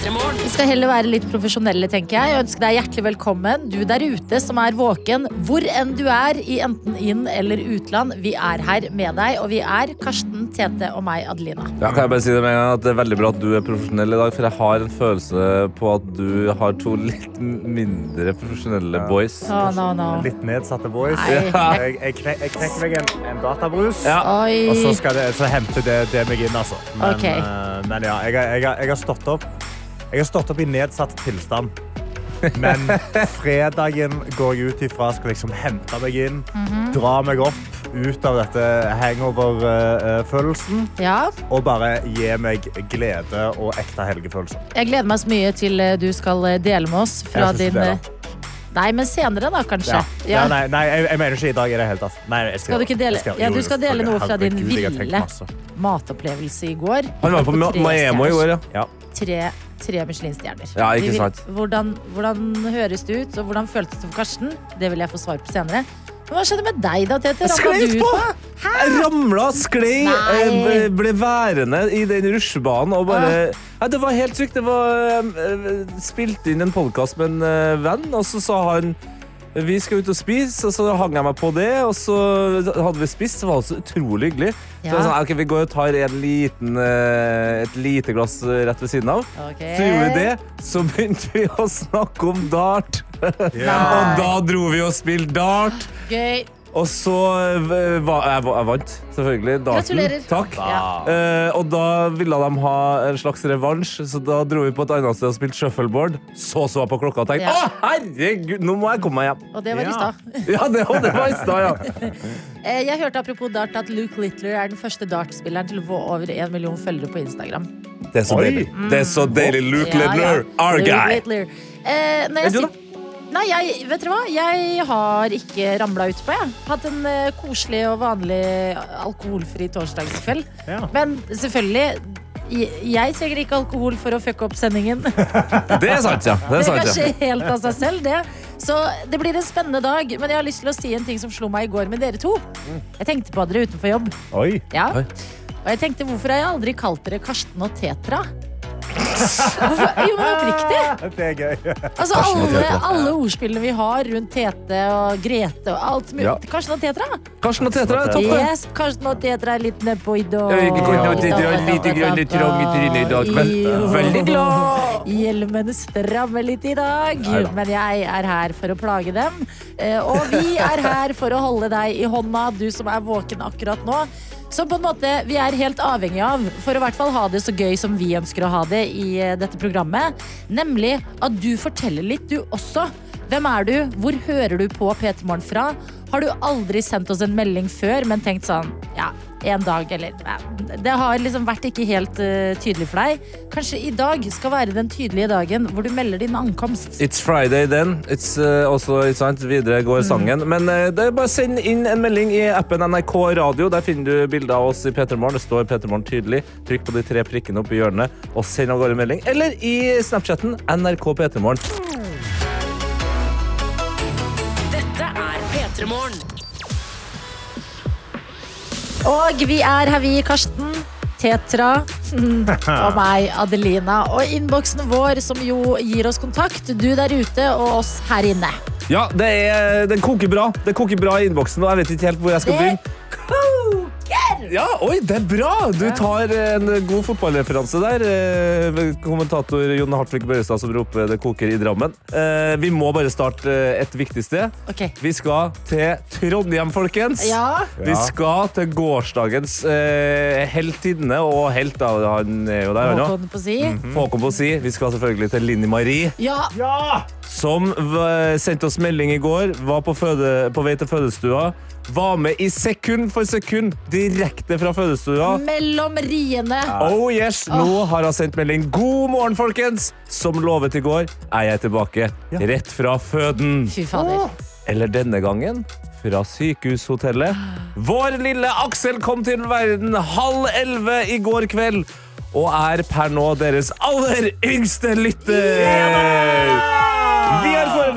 Vi skal heller være litt profesjonelle, tenker jeg. Jeg ønsker deg hjertelig velkommen, du der ute som er våken. Hvor enn du er, i enten inn- eller utland. Vi er her med deg, og vi er Karsten, Tete og meg, Adelina. Ja, kan jeg bare si det med en gang at Det er veldig bra at du er profesjonell i dag, for jeg har en følelse på at du har to litt mindre profesjonelle boys. Oh, no, no. Litt nedsatte boys. Ja. Jeg, jeg, knek, jeg knekker meg en, en databrus, Ja. Oi. og så, skal det, så henter det, det meg inn, altså. Men, Ok. eh, men ja, jeg, har- jeg, jeg har stått opp Jeg har stått opp i nedsatt tilstand. Men fredagen går jeg ut ifra skal liksom hente meg inn, Mhm. dra meg opp ut av dette hangover-følelsen, Ja, og bare gi meg glede og ekte helgefølelse. jeg gleder meg så mye til eh, du skal eh, dele med oss fra din eh, Nei, men senere, da, kanskje. Ja. Ja. Nei, nei jeg, mener ikke i dag i det hele tatt. Nei, jeg Skal du ikke dele- jeg Ja, du skal dele noe fra din ville. Matopplevelse i går. Han var på Maemo i går, ja. Ja. Tre, tre Michelin-stjerner. Ja, ikke sant. vil- Hvordan, hvordan høres det ut, og hvordan føltes det for Karsten? Det vil jeg få svar på senere. Men hva skjedde med deg, da, Tete? Ramla du på! Jeg ramla, sklei, eh, ble- ble værende i den rusjebanen og bare Ah. ja, Det var helt sykt. Det var eh, Spilte inn en podkast med en eh, venn, og så sa han vi skal ut og spise, og så hang jeg meg på det. Og så hadde vi spist, så var det så utrolig hyggelig. Så jeg sa, ok, Vi går og tar en liten, eh, et lite glass eh, rett ved siden av. Okay. Så gjorde vi det. Så begynte vi å snakke om dart. Ja. Og da dro vi og spilte dart. Gøy. Og så eh, va- jeg, jeg vant, selvfølgelig. Daten. Gratulerer. Takk. Ja. Eh, og da ville de ha en slags revansj, så da dro vi på et annet sted og spilte shuffleboard. Så så jeg på klokka og tenkte Ja. å herregud, nå må jeg komme meg hjem. Og det var i Ja. stad. Ja, det, det var i stad, ja. Eh, Jeg hørte apropos dart at Luke Littler er den første dartspilleren til å få over en million følgere på Instagram. Det er så Oi. deilig. Det er så deilig. Luke Ja, ja. Littler, our Luke guy. Littler. Eh, når jeg Er sitter- Nei, jeg, vet dere hva? Jeg har ikke ramla utpå, jeg. Hatt en eh, koselig og vanlig alkoholfri torsdagskveld. Ja. Men selvfølgelig, jeg, jeg trenger ikke alkohol for å fucke opp sendingen. Det er sant, ja. Det er Det sant, kan ja. skje helt av seg selv, det. Så det blir en spennende dag. Men jeg har lyst til å si en ting som slo meg i går med dere to. Jeg tenkte på dere utenfor jobb. Oi. Ja. Oi. Og jeg tenkte, hvorfor har jeg aldri kalt dere Karsten og Tetra? Hvorfor? Jo, men oppriktig. Det er gøy. Altså, Karsten og alle, Tetra. alle ordspillene vi har rundt Tete og Grete og alt mulig. Ja. Karsten og Tetra? Karsten og Tetra er topp, det. Yes, Karsten og Tetra er litt nedpå i dag. Lite grann trang i trynet i dag, men veldig glad. Hjelmene strammer litt i dag, Neida. men jeg er her for å plage dem. Eh, Og vi er her for å holde deg i hånda, du som er våken akkurat nå. Som på en måte vi er helt avhengig av for å hvert fall ha det så gøy som vi ønsker å ha det i eh, dette programmet. Nemlig at du forteller litt, du også. Hvem er du? Hvor hører du på P3 Morgen fra? Har du aldri sendt oss en melding før, men tenkt sånn ja, en dag eller Det har liksom vært ikke helt uh, tydelig for deg. Kanskje i dag skal være den tydelige dagen hvor du melder din ankomst. It's Friday then. It's uh, også, ikke sant? Videre går sangen. Men uh, det er bare send inn en melding i appen NRK Radio. Der finner du bilder av oss i P3 Morgen. Det står P3 Morgen tydelig. Trykk på de tre prikkene oppe i hjørnet og send av gårde melding. Eller i Snapchatten NRK P3 Morgen. Dette er P3 Morgen. Og vi er her, vi, Karsten. Tetra og meg, Adelina. Og innboksen vår, som jo gir oss kontakt. Du der ute og oss her inne. Ja, det er, den koker bra. Det koker bra i innboksen, og jeg vet ikke helt hvor jeg skal Det begynne. Ja, oi, det er bra! Du tar en god fotballreferanse der. eh, Kommentator Jon Hartvig Børrestad som roper 'det koker' i Drammen. Eh, Vi må bare starte eh, et viktig sted. Okay. Vi skal til Trondheim, folkens. Ja. Vi skal til gårsdagens eh, heltinne og helt. Da. Han er jo der, han òg. Håkon på si. Håkon på si. Vi skal selvfølgelig til Linni Marie, Ja. Ja! som sendte oss melding i går. Var på, føde, på vei til fødestua. Var med i sekund for sekund direkte fra fødestua. Mellom riene. Oh yes, Nå har han sendt melding. God morgen, folkens! Som lovet i går, er jeg tilbake. Rett fra føden. Fy fader. Eller denne gangen fra sykehushotellet. Vår lille Aksel kom til verden halv elleve i går kveld. og er per nå deres aller yngste lytter. Yeah!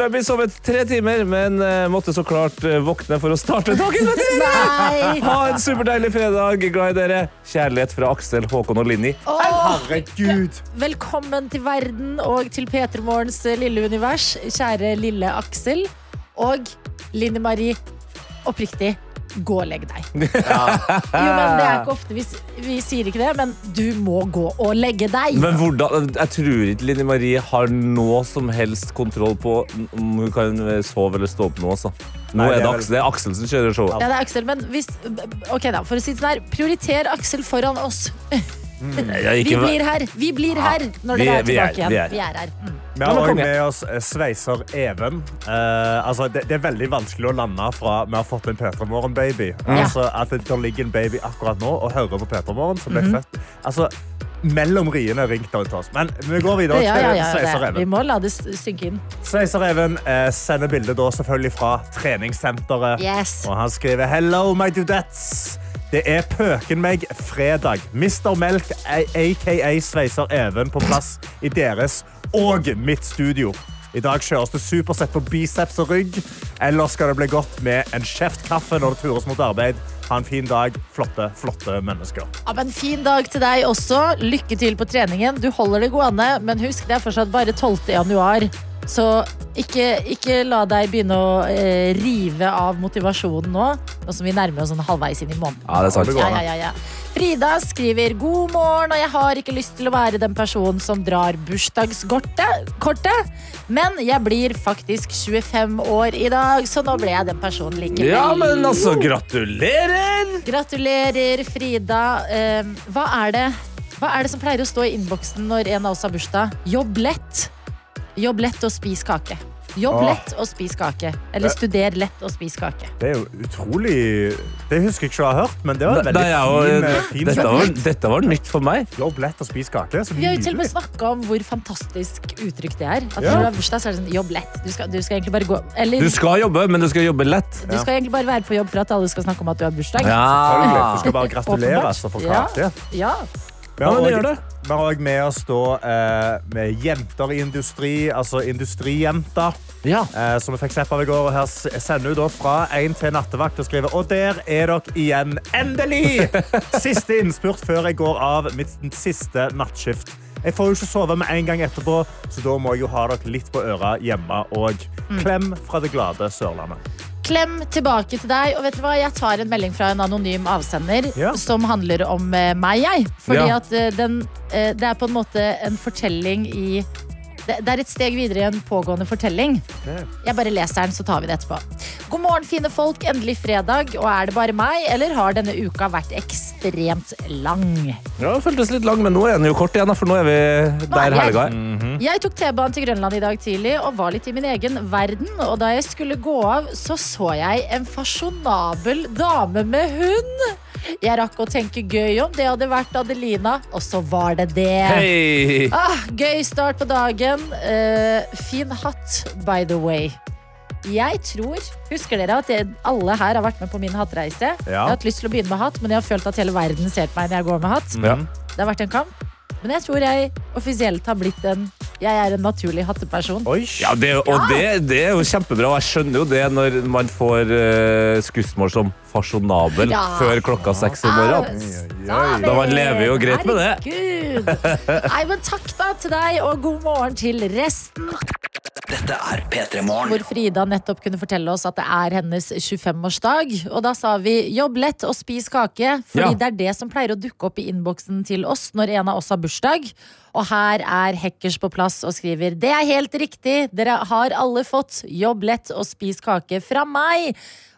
Foreløpig sovet tre timer, men eh, måtte så klart eh, våkne for å starte dagen med dere. Ha en superdeilig fredag. Glad i dere. Kjærlighet fra Aksel, Håkon og Linni. Herregud. Velkommen til verden og til P3 Morgens lille univers, kjære lille Aksel. Og Linni Marie, oppriktig, gå og legg deg. Jo, men Det er ikke ofte vi, vi sier ikke det, men du må gå og legge deg. Men hvordan, Jeg tror ikke Linni Marie har noe som helst kontroll på om hun kan sove eller stå opp nå. Altså. Nå er det Aksel, det er Aksel som kjører showet. Ja, det er Aksel, men hvis Ok, da, for å si det sånn her. Prioriter Aksel foran oss. Jeg, Vi ikke, blir her vi blir her når vi dere er- vi tilbake igjen. vi er. Vi er her. Mm. Vi har òg med oss eh, sveiser Even. Uh, altså, det, det er veldig vanskelig å lande fra vi har fått en P3 Morgen-baby. Altså, at det, ligger en baby akkurat nå og hører på P3 Morgen, som ble Mhm. født. Altså, mellom riene ringte han til oss. Men vi går videre Ja, til ja, ja, sveiser Even. vi må la det synke inn. Sveiser Even eh, sender bilde selvfølgelig fra treningssenteret. Yes. Og han skriver Hello, my dudettes. Det er pøken meg fredag. Mr. Melk, aka Sveiser Even, på plass i deres og mitt studio. I dag kjøres det supersett på biceps og rygg. Eller skal det bli godt med en kjeft kaffe når det tures mot arbeid. Ha en fin dag. Flotte, flotte mennesker. Ja, men fin dag til deg også. Lykke til på treningen. Du holder det gående, men husk det er fortsatt bare 12. januar. Så ikke, ikke la deg begynne å eh, rive av motivasjonen nå, nå som vi nærmer oss sånn halvveis inn i måneden. Ja, det er sant. Ja, ja, ja, ja. Frida skriver God morgen, og jeg har ikke lyst til å være den personen som drar bursdagskortet, men jeg blir faktisk 25 år i dag, så nå ble jeg den personen likevel. Ja, men altså, gratulerer! Gratulerer, Frida. Eh, hva, er det, hva er det som pleier å stå i innboksen når en av oss har bursdag? Jobb lett. Jobb lett og spis kake. Jobb Åh. lett og spis kake. Eller studer lett og spis kake. Det er jo utrolig Det husker jeg ikke å ha hørt, men det var en Det veldig er jo- fin, eh, fin dette, var, dette var nytt for meg. Jobb lett og spis kake. Så Vi har jo til og med nydelig. snakka om hvor fantastisk uttrykk det er. At Ja. Når du har bursdag, så er det sånn jobb lett. Du skal, du skal egentlig bare gå Eller Du du skal jobbe, men du skal jobbe lett. skal egentlig bare være på jobb for at alle skal snakke om at du har bursdag. Selvfølgelig. Du skal bare gratuleres og få Ja. kake. Ja. Vi har Ja, òg med oss da, eh, med jenter i industri, altså industrijenter. Ja. Eh, som vi fikk slippe av i går. og Her sender hun fra én til nattevakt og skriver Og der er dere igjen. Endelig! Siste innspurt før jeg går av mitt siste nattskift. Jeg får jo ikke sove med en gang etterpå, så da må jeg jo ha dere litt på øra hjemme òg. Klem fra det glade Sørlandet. Klem tilbake til deg. Og vet du hva, jeg tar en melding fra en anonym avsender Ja. som handler om eh, meg, jeg. Fordi Ja. at eh, den, eh, det er på en måte en fortelling i det, det er et steg videre i en pågående fortelling. Jeg bare leser den, så tar vi det etterpå. God morgen, fine folk. Endelig fredag. Og er det bare meg, eller har denne uka vært ekstremt lang? Ja, det føltes litt lang, men nå er den jo kort igjen, for nå er vi er der helga er. Jeg tok T-banen til Grønland i dag tidlig og var litt i min egen verden. Og da jeg skulle gå av, så så jeg en fasjonabel dame med hund. Jeg rakk å tenke gøy om det hadde vært Adelina, og så var det det. Hey. Ah, gøy start på dagen. Eh, fin hatt, by the way. Jeg tror, Husker dere at jeg, alle her har vært med på min hattreise? Jeg har hatt lyst til å begynne med hatt, men jeg har følt at hele verden ser på meg når jeg går med hatt. Ja. Det har vært en kamp. Men jeg tror jeg offisielt har blitt en Jeg er en naturlig hatteperson. Oi, Ja, det, og det, det er jo kjempebra. og Jeg skjønner jo det når man får uh, skussmål som fasjonabel Ja. før klokka seks om morgenen. Ah, Da man lever jo greit med det. Herregud. Nei, men takk da til deg, og god morgen til resten. Dette er P3 Morgen. Hvor Frida nettopp kunne fortelle oss at det er hennes 25-årsdag. Og da sa vi jobb lett og spis kake, fordi Ja. det er det som pleier å dukke opp i innboksen til oss når en av oss har bursdag. Og her er Hackers på plass og skriver Det er helt riktig, dere har alle fått jobb lett og spis kake fra meg.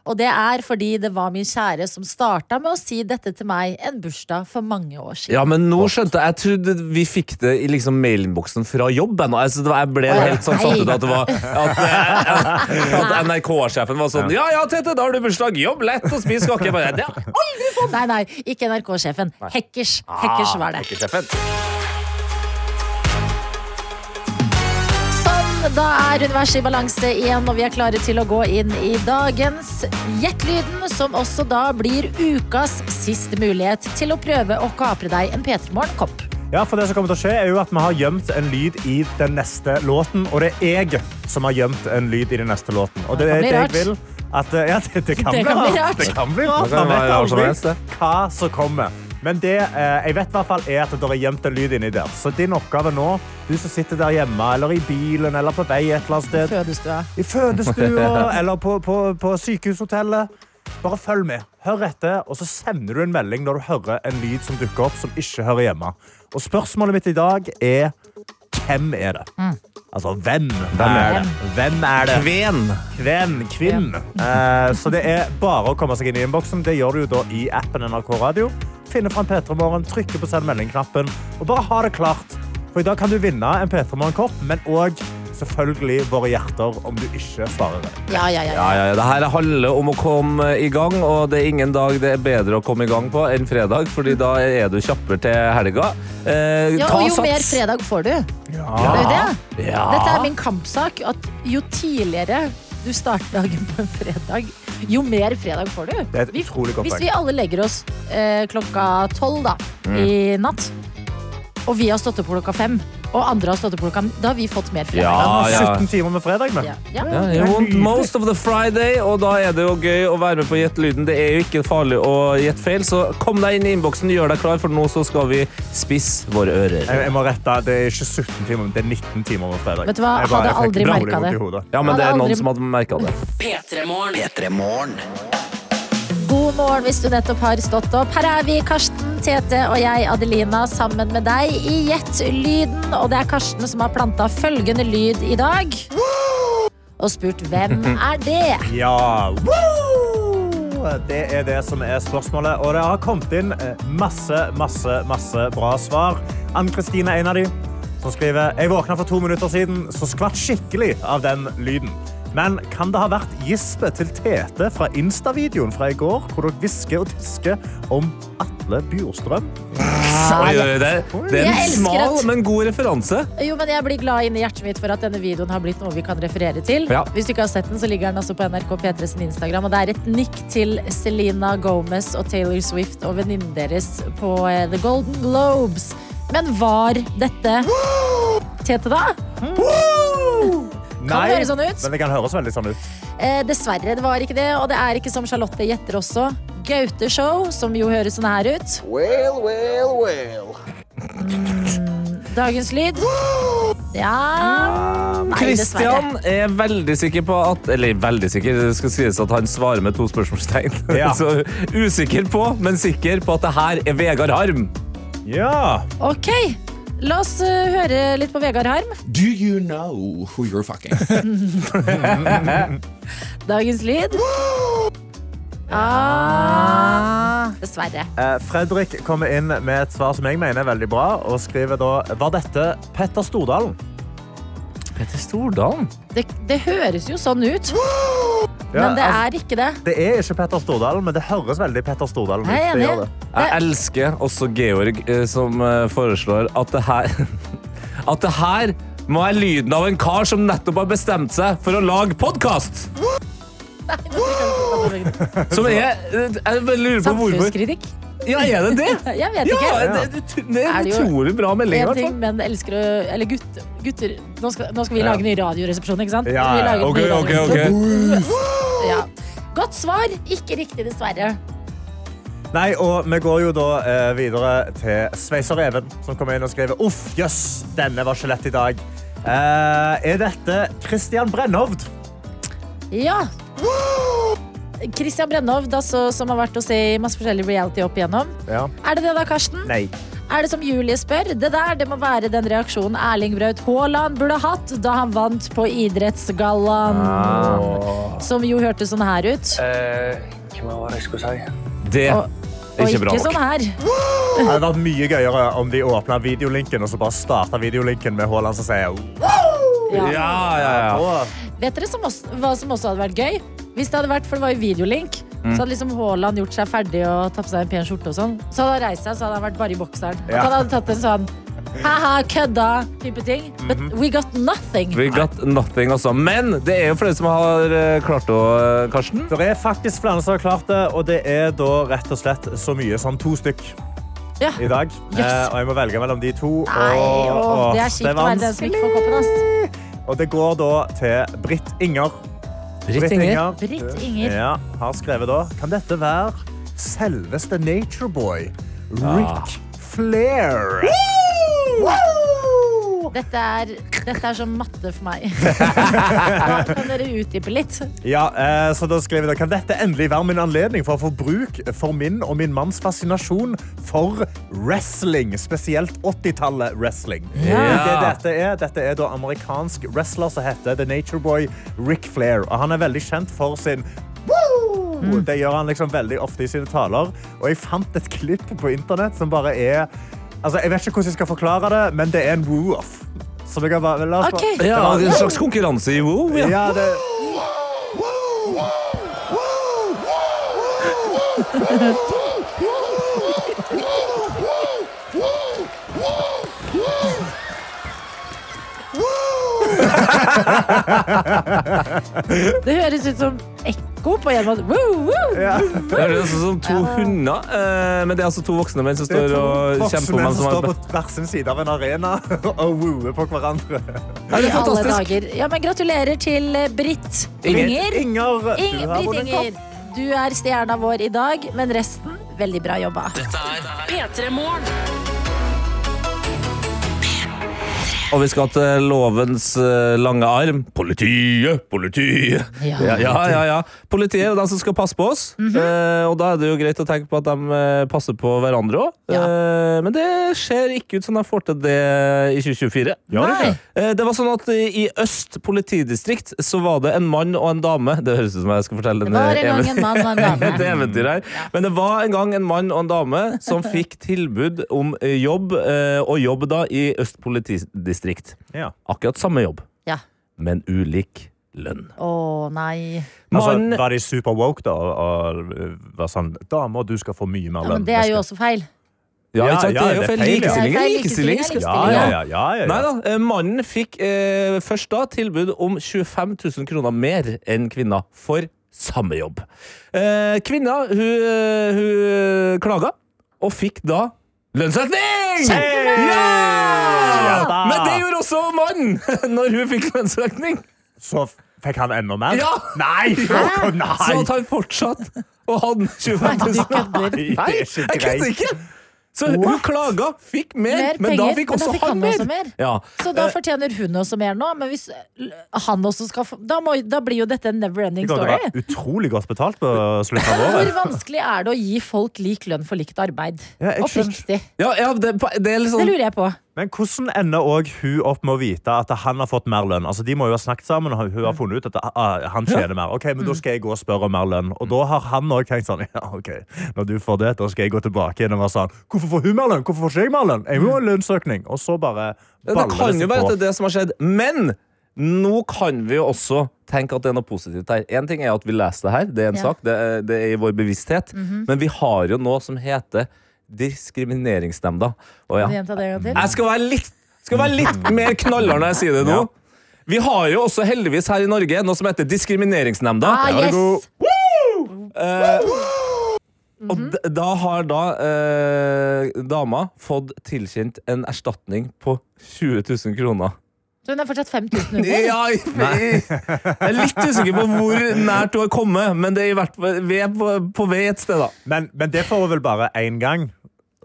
Og det er fordi det var min kjære som starta med å si dette til meg en bursdag for mange år siden. Ja, men nå skjønte jeg Jeg trodde vi fikk det i liksom mailinnboksen fra jobben. og Altså, jeg ble helt sånn satt ut at det var At, eh, at NRK-sjefen var sånn Ja ja, Tete, da har du bursdag. Jobb lett og spis kake. Det har aldri fått! Nei, nei, ikke NRK-sjefen. Hekkers. Hekkers var det. Da er universet i balanse igjen, og vi er klare til å gå inn i dagens Gjettlyden, som også da blir ukas siste mulighet til å prøve å kapre deg en P3 Morgen-kopp. Ja, for det som kommer til å skje er jo at Vi har gjemt en lyd i den neste låten, og det er jeg som har gjemt en lyd i den neste låten. Og det er det jeg vil at, eh, ja, det, det kan, Det bli, kan bli rart. Det kan bli rart. Man vet aldri hva som kommer. Men det eh, jeg vet i hvert fall er at det er gjemt en lyd inni der. Så din oppgave nå, du som sitter der hjemme, eller i bilen, eller på vei et eller annet sted, Fødestua. i fødestua eller på, på, på sykehushotellet. Bare følg med. Hør etter, og så sender du en melding når du hører en lyd som dukker opp som ikke hører hjemme. Og spørsmålet mitt i dag er hvem er det? Altså, hvem, er det? Hvem er det? Kven. Kven, kvinn. Uh, så det er bare å komme seg inn i innboksen. Det gjør du da i appen NRK Radio. Finne fram P3 Morgen, trykke på send melding-knappen og bare ha det klart. For i dag kan du vinne en P3 Morgen-kopp, men òg selvfølgelig våre hjerter om du ikke svarer rett. Ja, ja, ja. Ja, ja, ja. Det her handler om å komme i gang, og det er ingen dag det er bedre å komme i gang på enn fredag, fordi da er du kjappere til helga. Eh, ja og jo sats. mer fredag får du. Ja. Det er jo det. Ja. Dette er min kampsak. At jo tidligere du starter dagen på en fredag, jo mer fredag får du. Det er et utrolig godt Hvis vi alle legger oss eh, klokka tolv da, i natt, og vi har stått opp klokka fem, og andre har stått opp klokka Da har vi fått mer fredag. Ja, ja. 17 timer med fredag. Med. Ja. Ja. Ja, you want most of the Friday, og da er det jo gøy å være med på Gjett lyden. Det er jo ikke farlig å gjette feil, så kom deg inn i innboksen, gjør deg klar, for nå så skal vi spisse våre ører. Jeg, jeg må rette, Det er ikke 17 timer, det er 19 timer med fredag. Vet du hva? Jeg bare- Hadde aldri merka det. Ja, men det er er noen aldri- som hadde merka det. P3 Morgen. P3 Morgen. God morgen hvis du nettopp har stått opp. Her er vi, Karsten, Tete og jeg, Adelina, sammen med deg i Gjett lyden. Og det er Karsten som har planta følgende lyd i dag. Og spurt hvem er det? Ja! Det er det som er spørsmålet. Og det har kommet inn eh, masse, masse, masse bra svar. Ann-Kristine er en av de som skriver Jeg våkna for to minutter siden, så skvatt skikkelig av den lyden. Men kan det ha vært gispet til Tete fra Insta-videoen fra i går, hvor dere hvisker og tisker om Atle Bjurstrøm? Oi, oi, det, det er en smal, at- men god referanse. Jo, men Jeg blir glad inni hjertet mitt for at denne videoen har blitt noe vi kan referere til. Ja. Hvis du ikke har sett den, så ligger den også på NRK P3 sin Instagram. Og det er et nikk til Selena Gomez og Taylor Swift og venninnen deres på eh, The Golden Globes. Men var dette Tete, da? Nei, høres sånn ut. men det kan høres veldig sånn ut. Eh, dessverre, det var ikke det. Og det er ikke som Charlotte gjetter også. Gaute Show, som jo høres sånn her ut. Well, well, well. Dagens lyd. Ja Nei, dessverre. Christian er veldig sikker på at Eller veldig sikker, det skal sies at han svarer med to spørsmålstegn. Ja. Så usikker på, men sikker på at det her er Vegard Harm. Ja. Ok, la oss eh, høre litt på Vegard Harm. Do you know who you're fucking? Dagens lyd. Ah, dessverre. Eh, Fredrik kommer inn med et svar som jeg mener er veldig bra, og skriver da Var dette Petter Stordalen? Petter Stordalen? Det, det høres jo sånn ut, Ja, men det altså, er ikke det. det er ikke Petter Stordalen, men det høres veldig Petter Stordalen ut. Jeg er Det det. Jeg elsker også Georg eh, som eh, foreslår at det her At det her må være lyden av en kar som nettopp har bestemt seg for å lage podkast! Som er eh, Jeg lurer på hvorfor. Samfunnskritikk? Ja, er det det? Jeg vet Ja, det, det, det er utrolig bra melding. En ting menn elsker å Eller gutt, gutter Nå skal, nå skal vi lage ny radioresepsjon, ikke sant? Ja, ja, Ok, ok, ok. Ja. Godt svar. Ikke riktig, dessverre. Nei, og Vi går jo da eh, videre til Sveiser Even, som kommer inn og skriver Uff, jøss, denne var ikke lett i dag. Eh, er dette Christian Brennhovd? Ja. Christian Brennov, altså, som har vært å se masse forskjellig reality opp igjennom. Ja. Er det det da, Karsten? Nei. Er det som Julie spør? Det der det må være den reaksjonen Erling Braut Haaland burde hatt da han vant på Idrettsgallaen. Ah. Som jo hørtes sånn her ut. Hva var det jeg skulle si? Det Og, er og ikke bra ikke nok. sånn her. Det hadde vært mye gøyere om de åpna videolinken og så bare starta videolinken med Haaland som sier Ja. Ja, ja, ja. Vet dere som også, hva som også hadde vært gøy? Hvis det hadde vært, for det var jo videolink, Mm. så hadde liksom Haaland gjort seg ferdig og tatt på seg en pen skjorte og sånn. Så hadde han reist seg, så hadde han vært bare i bokseren. Og Ja. han hadde tatt en sånn ha-ha, kødda type ting. But Mhm. we got nothing. We got nothing også. Men det er jo flere som har eh, klart det, eh, Karsten. Det er faktisk flere som har klart det, og det er da rett og slett så mye som to stykk. Ja. i dag. Yes. Eh, og jeg må velge mellom de to. Nei, og, åh, åh, det er kjipt å være den som ikke får koppen. ass. Og det går da til Britt Inger. Britt Inger. Britt Inger. Ja, har skrevet da. Kan dette være selveste Natureboy? Rick Flair. Dette er, dette er som matte for meg. Hva, kan dere utdype litt? Ja, eh, så da skrev jeg da, Kan dette endelig være min anledning for å få bruk for min og min manns fascinasjon for wrestling? Spesielt 80-tallet wrestling. Ja. Det dette er, dette er da amerikansk wrestler som heter The Nature Boy Rick Flair. Og han er veldig kjent for sin Woo! Det gjør han liksom veldig ofte i sine taler. Og jeg fant et klipp på internett som bare er Altså, jeg vet ikke hvordan jeg skal forklare det, men det er en woo-off. Så vi bare, bare- Ja, en slags konkurranse i woo? Ja. Ja, det... Det høres ut som ekko på en måte. Woo, woo. Ja. Det er altså som to hunder, eh, men det er altså to voksne menn som er står og kjemper om menn hvem som som står på hver sin side av en arena og wooer på hverandre. Ja, det er fantastisk. Ja, men gratulerer til eh, Britt Inger. Inger, Inger. Britt. Inger. Du er stjerna vår i dag, men resten veldig bra jobba. Dette er P3 Morgen. Og vi skal til lovens eh, lange arm. Politiet, politiet. Ja. Ja, ja, ja. Politiet er de som skal passe på oss. Mm -hmm. og da er det jo greit å tenke på at de eh, passer på hverandre òg. Ja. men det ser ikke ut som de får til det i 2024. Gjør det Nei. Eh, Det var sånn at I Øst politidistrikt så var det en mann og en dame. Det høres ut som jeg skal fortelle Det en, var en en mann og en dame. eventyr her. Men det var en gang en mann og en dame som fikk tilbud om jobb, eh, og jobb da i Øst politidistrikt. Ja. Akkurat samme jobb, Ja. men ulik lønn. Å nei. Altså, Mann var de super woke da? Og, og var sånn Damer, du skal få mye mer Ja, lønn. men det er jo også feil. Ja, Ja, ikke sant? ja, det er jo det er feil. feil, ja. Likestilling er feil, likestilling. likestilling Ja, ja, ja. ja, ja, Nei ja. da, eh, mannen fikk eh, først da tilbud om 25 000 kroner mer enn kvinna for samme jobb. Eh, kvinna hun, eh, hun klaga, og fikk da lønnsøkning! Ja! Men det gjorde også mannen når hun fikk lønnsøkning. Så fikk han enda mer? Ja! Nei! Å, nei! Så at han fortsatt og hadde 25 000. Nei, jeg kødder ikke! Så hun klaga, fikk mer, Mer men da fikk også da fikk han han mer. mer. Ja. Så da fortjener hun også mer nå. Men hvis han også skal få Da, må, da blir jo dette en never ending story. utrolig godt betalt på slutten av Hvor vanskelig er det å gi folk lik lønn for likt arbeid? Ja. Oppriktig. Ja, ja det, det sånn, Det lurer jeg på. Men hvordan ender òg hun opp med å vite at han har fått mer lønn? Altså, de må jo ha snakket sammen, og hun har funnet ut at ah, han tjener mer. Ok, men Da skal jeg gå og spørre om mer lønn. Og da har han òg tenkt sånn Ja, ok, når du får det, da skal jeg gå tilbake igjen og være sånn Hvorfor får hun mer lønn? Hvorfor får ikke jeg mer lønn? Jeg må ha en lønnsøkning. Og så bare baller Det seg på. Det kan jo være at det er det som har skjedd. Men nå kan vi jo også tenke at det er noe positivt her. En ting er at vi leser det her, det er en Ja. sak, det er, det er i vår bevissthet. Men vi har jo noe som heter Diskrimineringsnemnda. Og ja, Gjenta det en gang til. jeg skal være litt, skal være litt mer knallhard når jeg sier det nå. Vi har jo også heldigvis her i Norge noe som heter Diskrimineringsnemnda. Ah, yes. yes! Og da har da eh, dama fått tilkjent en erstatning på 20 000 kroner. Så hun er fortsatt 5000 under? Ja, jeg, jeg er litt usikker på hvor nært du har kommet, men det er i hvert fall vi er på, på vei et sted, da. Men, men det får hun vel bare én gang.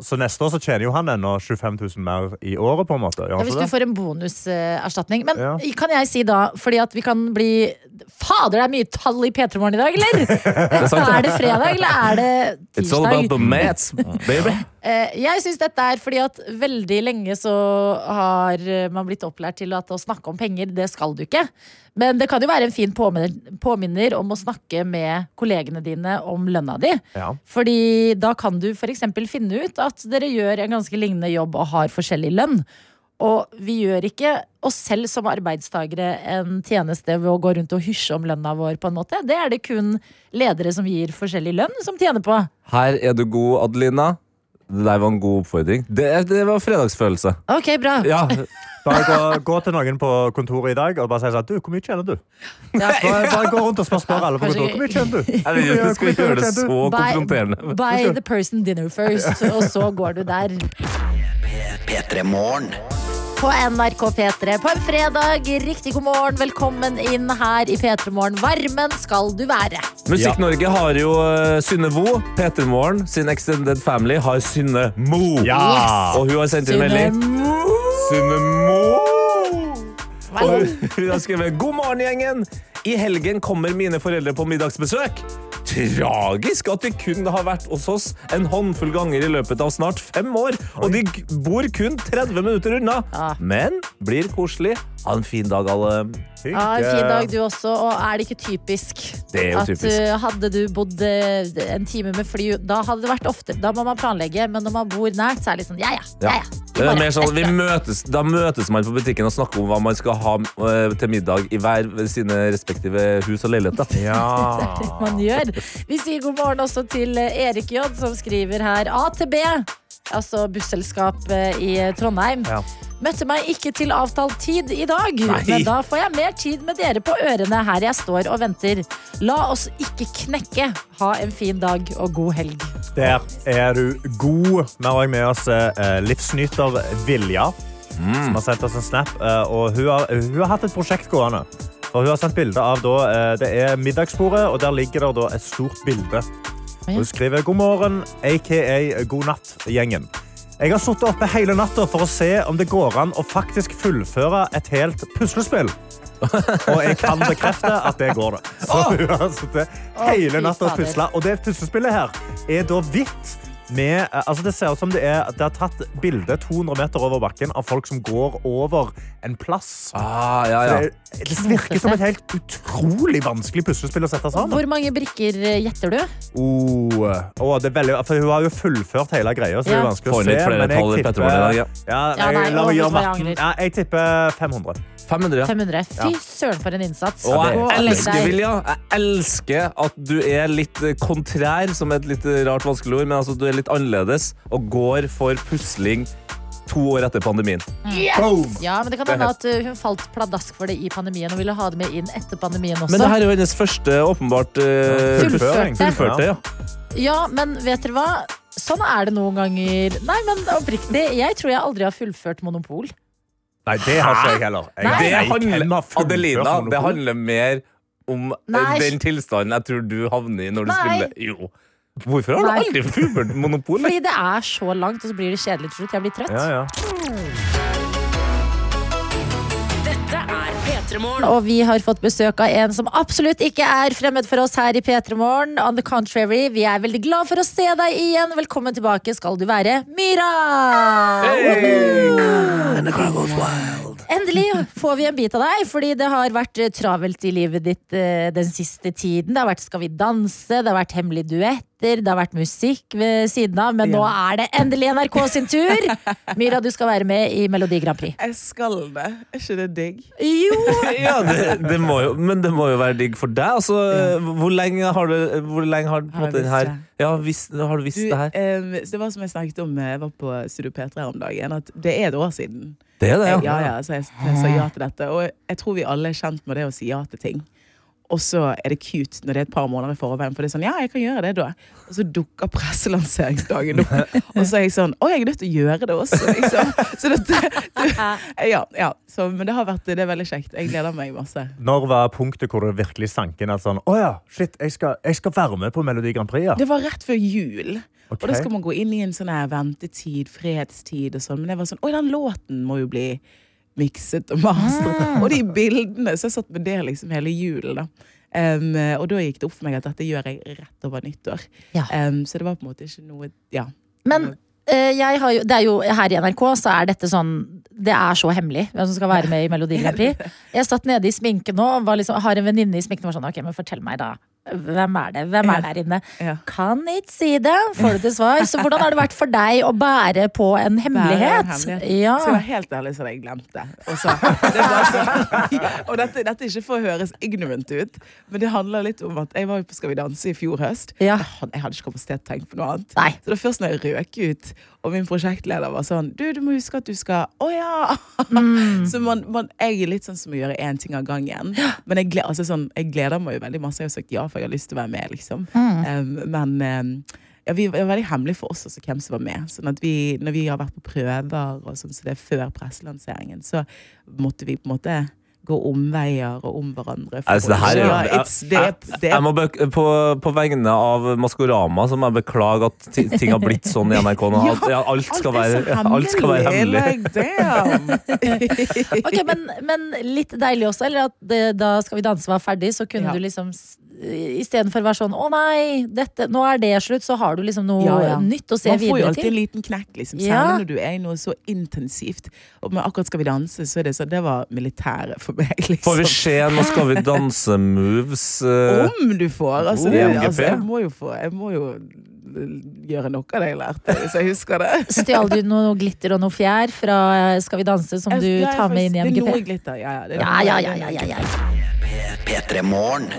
Så neste år så tjener jo han ennå 25 000 mer i året, på en måte. Ja, hvis du får en bonuserstatning. Men Ja. kan jeg si da, fordi at vi kan bli Fader, det er mye tall i P3 Morgen i dag, eller? er det fredag, eller er det tirsdag? It's all about the mats, baby. Eh, Jeg syns dette er fordi at veldig lenge så har eh, man blitt opplært til at å snakke om penger, det skal du ikke. Men det kan jo være en fin påminner, påminner om å snakke med kollegene dine om lønna di. Ja. Fordi da kan du f.eks. finne ut at dere gjør en ganske lignende jobb og har forskjellig lønn. Og vi gjør ikke oss selv som arbeidstagere en tjeneste ved å gå rundt og hysje om lønna vår, på en måte. Det er det kun ledere som gir forskjellig lønn, som tjener på. Her er du god, Adelina. Det der var en god oppfordring. Det, det var fredagsfølelse. Ok, bra. Ja, Bare gå, gå til noen på kontoret i dag og bare si sånn Du, hvor mye tjener du? Ja. Bare, bare gå rundt og spør, spør alle på kontoret. Hvor mye tjener du? jeg vil skal ikke gjøre det så konfronterende. buy the person dinner first, og så går du der. P3 Morgen. På NRK P3 på en fredag. Riktig god morgen, velkommen inn her i P3 Morgen. Varmen skal du være. Musikk-Norge har jo uh, Synne Vo. Peter Morgen sin Extended Family har Synne Mo. Ja! Og hun har sendt inn melding. Synne Mo! Og hun har skrevet God morgen, gjengen. I helgen kommer mine foreldre på middagsbesøk. Tragisk at de kun har vært hos oss en håndfull ganger i løpet av snart fem år. Og de bor kun 30 minutter unna. Men blir koselig. Ha en fin dag, alle. Ha en fin dag du også, og er det ikke typisk? Det er jo at typisk. uh, hadde du bodd uh, en time med fly, da hadde det vært ofte. Da må man planlegge, men når man bor nært, så er det litt sånn ja ja. ja, ja. Det er mer sånn, vi møtes, da møtes man på butikken og snakker om hva man skal ha eh, til middag i hver sine respektive hus og leiligheter. Ja. det man gjør. Vi sier god morgen også til eh, Erik J, som skriver her AtB, altså busselskap eh, i Trondheim. Ja. Møtte meg ikke til avtalt tid i dag, Nei. men da får jeg mer tid med dere på ørene her jeg står og venter. La oss ikke knekke. Ha en fin dag og god helg. Der er du god. Vi har med oss eh, livsnyter Vilja, som har sendt oss en snap. eh, og hun har, hun har hatt et prosjekt gående. Og hun har sendt bilde av da, eh, det er middagsbordet, og der ligger det da et stort bilde. Hun skriver god morgen, aka god natt, gjengen. Jeg har sittet oppe hele natta for å se om det går an å faktisk fullføre et helt puslespill. Og jeg kan bekrefte at det går det. Så hun har sittet hele natta og pusla. Og det puslespillet her er da hvitt. Med, eh, altså det ser ut som det er, det er tatt bilde 200 meter over bakken av folk som går over en plass. Ah, ja, ja. Det, det virker som et helt utrolig vanskelig puslespill å sette sammen. Hvor mange brikker eh, gjetter du? Oh, oh, det er veldig, for hun har jo fullført hele greia, så det er Ja. vanskelig å se. men jeg tipper- jeg, la meg gjøre du hva, jeg matten. Ja, jeg tipper 500. 500, ja. 500. Fy søren, for en innsats. Og jeg og elsker. Vilja, jeg elsker at du er litt kontrær, som er et litt rart vanskelig ord, men altså, du er litt annerledes og går for pusling to år etter pandemien. Ja, men det kan hende at uh, hun falt pladask for det i pandemien og ville ha det med inn etter pandemien også. Men det her er jo hennes første åpenbart uh, fullførte. fullførte. Ja. Ja, men vet dere hva? Sånn er det noen ganger. Nei, men oppriktig, jeg tror jeg aldri har fullført Monopol. Nei, det har ikke jeg heller. Jeg, Det handler, Adelina, det handler mer om eh, Nei. den tilstanden jeg tror du havner i når du Nei. spiller. Jo. Hvorfor har Nei. du aldri fullført Monopol? Fordi det er så langt, og så blir det kjedelig til slutt. Jeg blir trøtt. Ja, ja. Dette er P3 Og vi har fått besøk av en som absolutt ikke er fremmed for oss her i P3 Morgen. On the contrary, vi er veldig glad for å se deg igjen. Velkommen tilbake skal du være, Myra! Endelig får vi en bit av deg, fordi det har vært eh, travelt i livet ditt eh, den siste tiden. Det har vært Skal vi danse, det har vært hemmelige duetter, det har vært musikk ved siden av, men nå er det endelig NRK sin tur! Myra, du skal være med i Melodi Grand Prix. Jeg skal det. Er ikke det digg? Jo! Ja, det, det må jo, men det må jo være digg for deg. Altså, Hvor lenge har du Hvor lenge har, på en Har måte, her, ja, visst, har du visst Du, det her? Eh, det var som jeg snakket om eh, Jeg var på Studio P3 om dagen, at det er et år siden. Det er det, Ja, ja. ja, så jeg, jeg sa ja til dette. Og jeg tror vi alle er kjent med det å si ja til ting. Og så er det cute når det er et par måneder i forveien, for det er sånn, ja, jeg kan gjøre det da. Og så dukker presselanseringsdagen opp. Og så er jeg sånn, å, jeg er nødt til å gjøre det også, liksom. Så dette, ja, ja. Så, men det har vært, det er veldig kjekt. Jeg gleder meg masse. Når var punktet hvor det virkelig sank inn at sånn, å ja, shit, jeg skal, jeg skal være med på Melodi Grand Prix, ja. Det var rett før jul. Okay. Og da skal man gå inn i en sånn her ventetid, fredstid og sånn. Men det var sånn, oi, den låten må jo bli mikset og mastret. Og de bildene, så jeg satt med det liksom hele julen da. Um, og da gikk det opp for meg at dette gjør jeg rett over nyttår. Ja. Um, så det var på en måte ikke noe, ja. Men eh, jo, det er jo her i NRK så er dette sånn Det er så hemmelig hvem som skal være med i Melodi Grand Prix. Jeg satt nede i sminken nå og var liksom, har en venninne i sminken og var sånn Ok, men fortell meg, da. Hvem er det? Hvem er der inne? Ja. Kan ikke si det, får du til svar. Så hvordan har det vært for deg å bære på en hemmelighet? Bare en hemmelighet. Ja. Skal jeg være helt ærlig, så hadde jeg glemt det. Og, så, det var så, og dette, dette er ikke for å høres ignorant ut, men det handler litt om at jeg var på Skal vi danse i fjor høst. Ja. Jeg hadde, jeg hadde ikke kapasitet til å tenke på noe annet. Nei. Så det var først når jeg røk ut, og min prosjektleder var sånn Du, du må huske at du skal Å ja! Mm. Så man, man, jeg er litt sånn som å gjøre én ting av gangen. Men jeg, altså sånn, jeg gleder meg jo veldig masse. Jeg har sagt ja, for jeg har lyst til å være med, liksom. Mm. Um, men um, ja, vi, det var veldig hemmelig for oss også hvem som var med. Sånn at vi, når vi har vært på prøver, og sånn, så det er før presselanseringen, så måtte vi på en måte gå omveier og om hverandre. for Altså, det her er jo- ja, it's, er- Jeg er- må på, på vegne av Maskorama så må jeg beklage at ting har blitt sånn i NRK nå. At, ja, alt, skal være, alt skal være hemmelig. Ok, men, men litt deilig også, eller at det, da Skal vi danse var ferdig, så kunne Ja. du liksom Istedenfor å være sånn 'Å nei, dette, nå er det slutt', så har du liksom noe Ja, ja. nytt å se videre til. Man får jo alltid alltid en liten knekk, liksom, Ja. når du er i noe så intensivt. Og med akkurat Skal vi danse, så er det sånn Det var militæret for meg, liksom. Får vi se nå skal vi danse-moves? Uh, Om du får! Altså, Oh, det, altså, jeg må jo få Jeg må jo gjøre noe av det jeg lærte, hvis jeg husker det. Stjal du noe glitter og noe fjær fra Skal vi danse, som du jeg tar med inn i MGP? Det er noe glitter, ja. ja, det er Ja, noe- ja, ja, ja, ja, ja. P3 Morgen.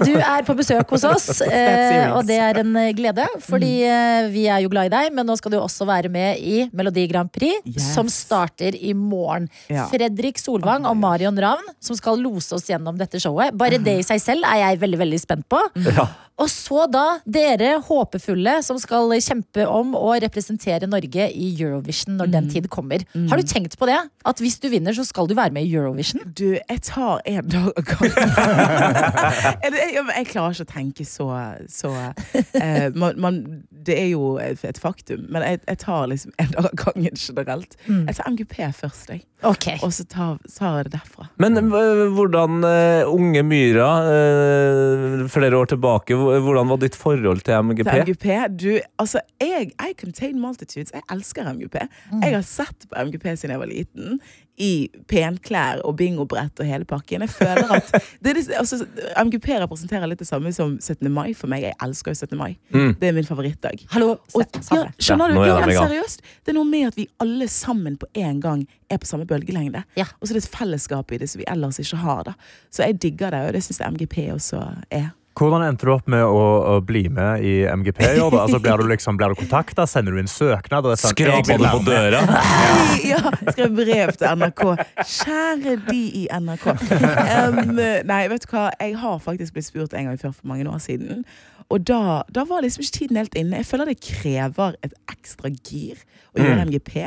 Du er på besøk hos oss, eh, og det er en eh, glede. Fordi eh, vi er jo glad i deg, men nå skal du også være med i Melodi Grand Prix, Yes. som starter i morgen. Ja. Fredrik Solvang og Marion Ravn som skal lose oss gjennom dette showet. Bare det i seg selv er jeg veldig veldig spent på. Ja. Og så da dere håpefulle som skal kjempe om å representere Norge i Eurovision når den tid kommer. Har du tenkt på det? At hvis du vinner, så skal du være med i Eurovision? Du, jeg tar en dag av gangen. Er jeg, jeg klarer ikke å tenke så, så eh, man, man, Det er jo et, faktum, men jeg, jeg tar liksom en dag av gangen generelt. Jeg tar MGP først, jeg. Okay. Og så tar, tar jeg det derfra. Men eh, hvordan uh, Unge Myra, uh, flere år tilbake, hvordan var ditt forhold til MGP? Til MGP, du, altså jeg, I contain multitudes. Jeg elsker MGP. Jeg har sett på MGP siden jeg var liten. I penklær og bingobrett og hele pakken. Jeg føler at det er, det- altså, MGP representerer litt det samme som 17. mai for meg. Jeg elsker jo 17. mai. Mm. Det er min favorittdag. Hallo, Og, ja, skjønner du? Ja, ja. seriøst. Det er noe med at vi alle sammen på en gang er på samme bølgelengde. Ja. Og så er det et fellesskap i det som vi ellers ikke har. da Så jeg digger det, og det syns jeg MGP også er. Hvordan endte du opp med å, å bli med i MGP? Altså, blir du, liksom, blir du kontakta? Sender du inn søknad? Og sånn, Skraper du på døra? Ja, skrev brev til NRK. Kjære de i NRK. Um, nei, vet du hva. Jeg har faktisk blitt spurt en gang før for mange år siden. Og da, da var liksom ikke tiden helt inne. Jeg føler det krever et ekstra gir å gjøre MGP.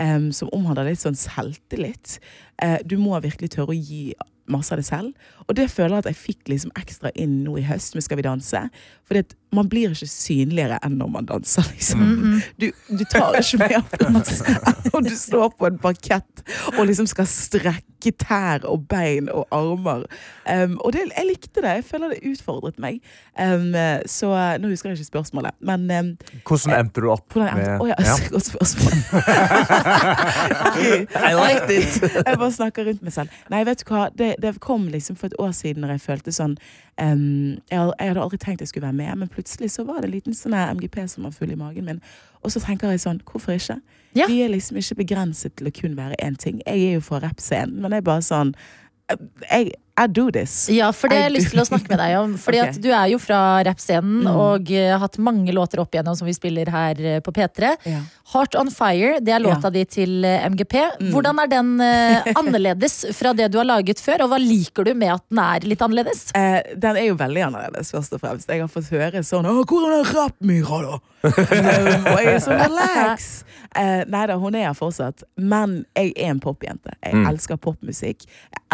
Um, som omhandler litt sånn selvtillit. Uh, du må virkelig tørre å gi masse av det selv. Og det føler jeg at jeg fikk liksom ekstra inn nå i høst med Skal vi danse. Fordi at man blir ikke synligere enn når man danser, liksom. Du, du tar ikke mer plass enn når du står på en parkett og liksom skal strekke tær og bein og armer. Um, og det, jeg likte det. Jeg føler det utfordret meg. Um, så uh, nå husker jeg ikke spørsmålet, men um, Hvordan endte du opp med Å ja, ja. godt spørsmål. I liked it! jeg bare snakker rundt meg selv. Nei, vet du hva? Det, det kom liksom for et år siden når jeg følte sånn em, jeg, jeg hadde aldri tenkt jeg skulle være med, men plutselig så var det en liten sånn MGP som var full i magen min. Og så tenker jeg sånn, hvorfor ikke? Ja. Vi er liksom ikke begrenset til å kun være én ting. Jeg er jo fra rappscenen, men jeg er bare sånn jeg, I do this. Ja, for det har jeg lyst til å snakke med deg om. Fordi okay. at du er jo fra rappscenen Mm. og uh, har hatt mange låter opp igjennom som vi spiller her uh, på P3. Ja. Heart On Fire, det er låta di til uh, MGP. Mm. Hvordan er den eh, annerledes fra det du har laget før, og hva liker du med at den er litt annerledes? Eh, den er jo veldig annerledes, først og fremst. Jeg har fått høre sånn 'Å, hvor er rappmyra, da?' og jeg er så relax. Uh, nei da, hun er her fortsatt. Men jeg er en popjente. Jeg Mm. elsker popmusikk.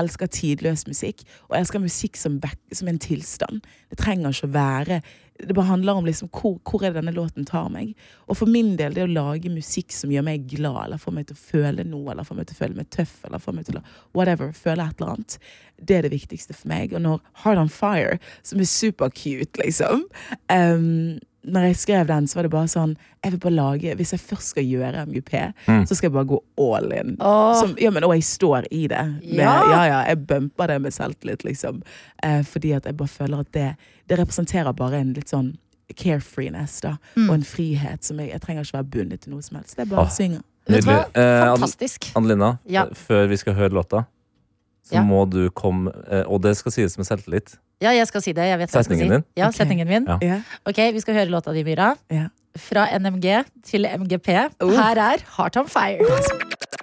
Elsker tidløs musikk. Og elsker musikk som, som en tilstand. Det trenger ikke å være det bare handler om liksom, hvor, hvor er denne låten tar meg. Og for min del, det å lage musikk som gjør meg glad, eller får meg til å føle noe, eller får meg til å føle meg tøff, eller får meg til å whatever, føle et eller annet, det er det viktigste for meg. Og når Heart on Fire, som er supercute, liksom um, når jeg skrev den, så var det bare sånn Jeg vil bare lage Hvis jeg først skal gjøre MGP, Mm. så skal jeg bare gå all in. Oh. Som, ja, men, og jeg står i det. Med, Ja. ja. ja, Jeg bumper det med selvtillit, liksom. Eh, fordi at jeg bare føler at det, det representerer bare en litt sånn carefreeness, da. Mm. Og en frihet som jeg Jeg trenger ikke være bundet til noe som helst. Det er bare Åh. synger. synge. Nydelig. Eh, Fantastisk. Adelina, Ja. eh, før vi skal høre låta, så Ja. må du komme eh, Og det skal sies med selvtillit. Ja, jeg skal si det. Jeg vet hva jeg skal si. din? Ja, okay. setningen min. Ja. Ok, vi skal høre låta di, Myra. Ja. Fra NMG til MGP. Uh. Her er Heart on Fire.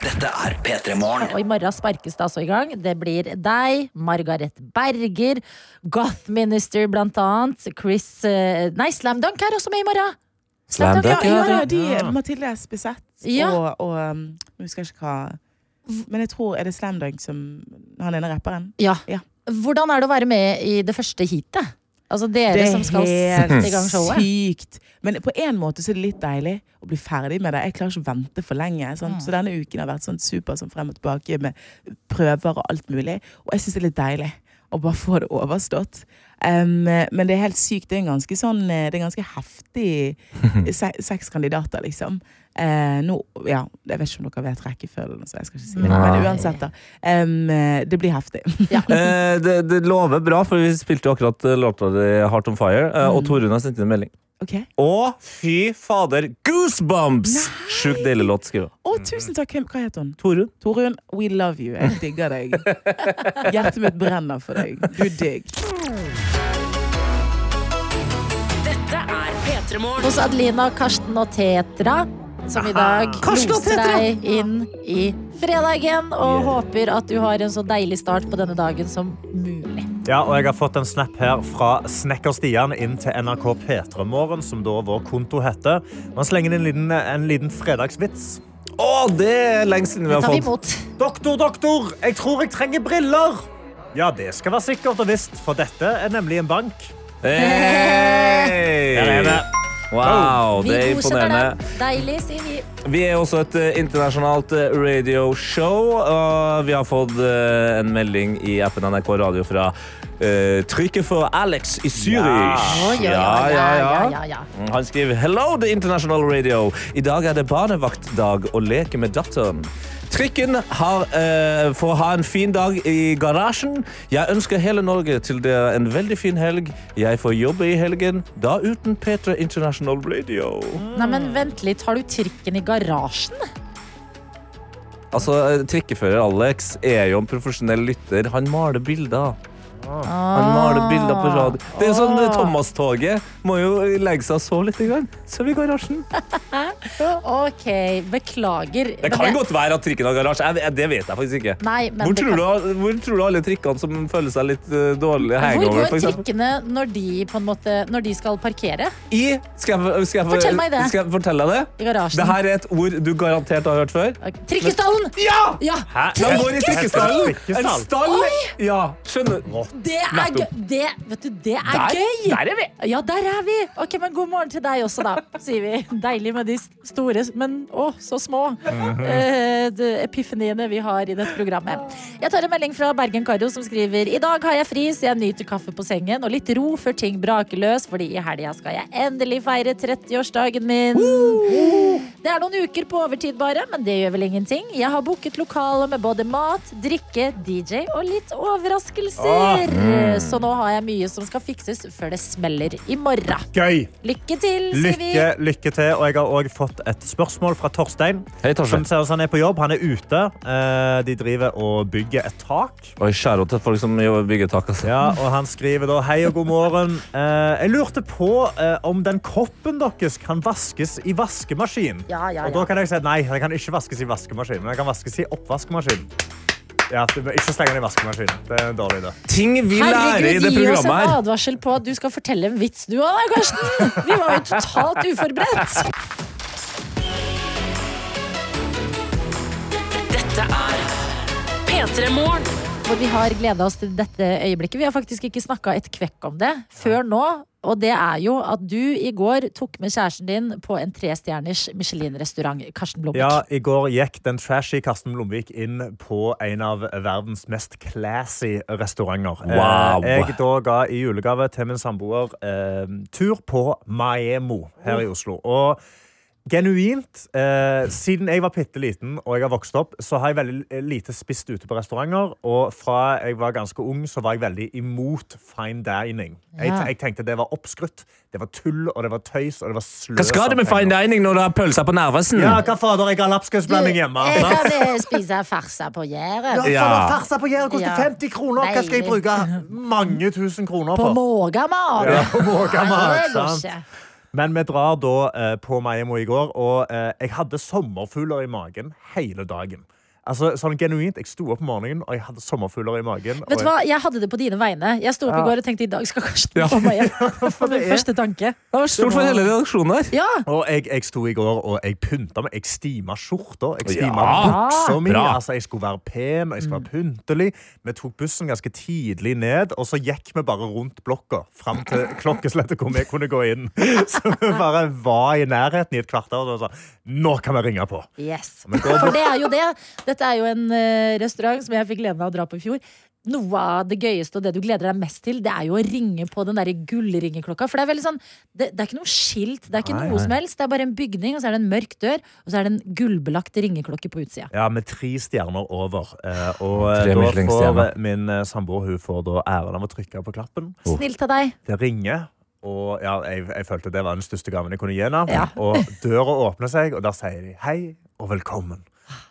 Dette er P3 Morgen. Og i morgen sparkes det altså i gang. Det blir deg, Margaret Berger, Goth Minister blant annet, Chris eh, Nei, Slam Dunk er også med i morgen! Slam Dunk, ja, ja. ja, de, Mathilde Espeseth Ja. og, og um, Jeg husker ikke hva Men jeg tror Er det Slam Dunk som Han ene rapperen? Ja. Ja. Hvordan er det å være med i det første heatet? Altså dere som skal sette i gang showet. sykt. Men på en måte så er det litt deilig å bli ferdig med det. Jeg klarer ikke å vente for lenge. Mm. Så denne uken har vært sånn super sånn frem og tilbake med prøver og alt mulig. Og jeg syns det er litt deilig å bare få det overstått. Um, men det er helt sykt. Det er en ganske sånn eh, Det er ganske heftig se seks kandidater, liksom. Uh, nå, ja, Jeg vet ikke om dere vet rekkefølgen, så jeg skal ikke si det. Nei. Men uansett, da. Um, det blir heftig. Eh, det, det lover bra, for vi spilte jo akkurat låta di Heart on Fire, eh, og Torunn har sendt inn en melding. Okay. Og fy fader! Goosebumps! Sjukt deilig låt skriver Å, tusen takk. Hva heter hun? Torunn. Torun, we love you. Jeg digger deg. Hjertet mitt brenner for deg. Du digg. Hos Adelina, Karsten og Tetra, som i dag loser deg inn i fredagen. Og håper at du har en så deilig start på denne dagen som mulig. Ja, og jeg har fått en snap her fra Snekker Stian inn til NRK P3morgen, som da vår konto heter. Man slenger inn en liten, en liten fredagsvits. Å, det er lenge siden vi Det har tar vi fått. imot. Doktor, doktor, jeg tror jeg trenger briller. Ja, det skal være sikkert og visst, for dette er nemlig en bank. Hey! Der er det. Wow, det er imponerende. Deilig, sier vi. Vi er også et internasjonalt eh, radioshow. Og vi har fått eh, en melding i appen NRK Radio fra uh, trykket for Alex i Zürich. Ja, ja, ja, ja. Han skriver Hello, the international radio. I dag er det barnevaktdag og leke med datteren. Trikken har, eh, får ha en fin dag i garasjen. Jeg ønsker hele Norge til det en veldig fin helg. Jeg får jobbe i helgen, da uten P3 International Radio. Nei, men vent litt. Har du trikken i garasjen? Altså, eh, Trikkefører Alex er jo en profesjonell lytter. Han maler bilder. Han maler bilder på radio. Det er sånn eh, Thomas-toget. Må jo legge seg og sove litt. Grann. vi i garasjen. Ok, beklager. Det kan godt være at trikken har garasje. Det vet jeg faktisk ikke. Nei, men Hvor tror, kan... du, hvor tror du alle trikkene som føler seg litt eh, dårlig Hvor går trikkene når de, på en måte, når de skal parkere I, skal jeg, skal jeg, Fortell meg det. Skal jeg fortelle deg det? i garasjen? Dette er et ord du garantert har hørt før. Okay. Trikkestallen! Ja! Ja! Trikkestallen. En stall. Ja, skjønner. Det er gøy! Det, vet du, det er Der, gøy! der er vi. Ja, der er vi! Ok, men God morgen til deg også, da, sier vi. Deilig med de store, men å, så små uh, de epifaniene vi har i dette programmet. Jeg tar en melding fra Bergen Karo som skriver I dag har jeg fri, så jeg nyter kaffe på sengen og litt ro før ting braker løs, fordi i helga skal jeg endelig feire 30-årsdagen min. Det er noen uker på overtid bare, men det gjør vel ingenting. Jeg har booket lokale med både mat, drikke, DJ og litt overraskelser. Så nå har jeg mye som skal fikses før det smeller i morgen. Gøy. Lykke til, sier vi. Lykke, lykke til. Og jeg har også fått et spørsmål fra Torstein. Hei, Som Torstein. ser ut han er på jobb. Han er ute. Eh, De driver og bygger et tak. Oi, skjære til folk som bygger tak. Altså. Ja, og Han skriver da Hei og god morgen. Eh, Jeg lurte på eh, om den koppen deres kan vaskes i vaskemaskin. Ja, ja, ja. Og da kan jeg si nei, den kan ikke vaskes i vaskemaskin, men den kan vaskes i oppvaskmaskin. Ja, du ikke slenge den i vaskemaskinen. Det er en dårlig idé. Ting vi lærer i Herregud, det gi oss en advarsel på at du skal fortelle en vits du òg, Karsten. Vi var jo totalt uforberedt. Dette er P3 Morgen. For vi har gleda oss til dette øyeblikket. Vi har faktisk ikke snakka et kvekk om det før nå. Og det er jo at du i går tok med kjæresten din på en trestjerners Michelin-restaurant. Karsten Blomvik. Ja, I går gikk den trashy Karsten Blomvik inn på en av verdens mest classy restauranter. Wow. Eh, Jeg da ga i julegave til min samboer eh, tur på Maemo her i Oslo. Og genuint, eh, siden jeg var bitte liten og jeg har vokst opp, så har jeg veldig lite spist ute på restauranter. Og fra jeg var ganske ung, så var jeg veldig imot fine dining. Jeg, Ja. jeg tenkte det var oppskrytt, det var tull, og det var tøys, og det var sløs Hva skal du med fine dining når du har pølser på Narvesen? Ja, hva fader, jeg har lapskausblanding hjemme. Jeg kan eh, spise farsa på Jæren. Ja, Ja. Farsa på Jæren koster Ja. 50 kroner. Hva skal jeg bruke mange tusen kroner På på? Mågamat. Ja, på Mågamat, det sant. Men vi drar da eh, på Maimo i går, og eh, jeg hadde sommerfugler i magen hele dagen. Altså, sånn genuint, Jeg sto opp om morgenen, og jeg hadde sommerfugler i magen. Vet du hva, Jeg hadde det på dine vegne. Jeg sto opp i går og tenkte i dag skal Karsten få meg hjem. Det var min første tanke. Det var stort for hele redaksjonen her. Ja, Og jeg, jeg sto i går og jeg pynta meg. Jeg stima skjorta. Jeg stima Ja, buksa mi. Altså, jeg skulle være pen og jeg skulle være pyntelig. Vi tok bussen ganske tidlig ned, og så gikk vi bare rundt blokka fram til klokkeslettet hvor vi kunne gå inn. Så vi bare var i nærheten i et kvarter og sa nå kan vi ringe på. yes. Men For det er jo det. Dette er jo en eh, restaurant som jeg fikk gleden av å dra på i fjor. Noe av det gøyeste og det du gleder deg mest til, det er jo å ringe på den der gullringeklokka. For det er veldig sånn det, det er ikke noe skilt, det er ikke Nei, noe nei. som helst. Det er bare en bygning, og så er det en mørk dør, og så er det en gullbelagt ringeklokke på utsida. Ja, med tre stjerner over. Eh, og eh, Tre da får min samboer hun får da æren av å trykke på knappen. Snilt av deg. Det ringer, og ja, jeg, jeg følte det var den største gaven jeg kunne gi henne. Ja. Og døra åpner seg, og der sier de hei og velkommen.